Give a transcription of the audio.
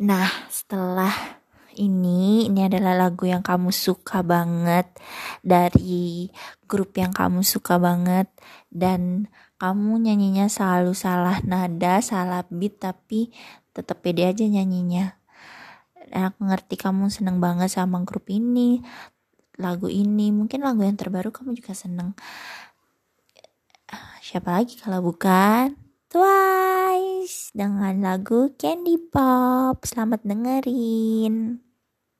Nah, setelah ini, ini adalah lagu yang kamu suka banget dari grup yang kamu suka banget dan kamu nyanyinya selalu salah nada, salah beat tapi tetap pede aja nyanyinya. Dan aku ngerti kamu seneng banget sama grup ini, lagu ini, mungkin lagu yang terbaru kamu juga seneng. Siapa lagi kalau bukan Twice dengan lagu Candy Pop. Selamat dengerin.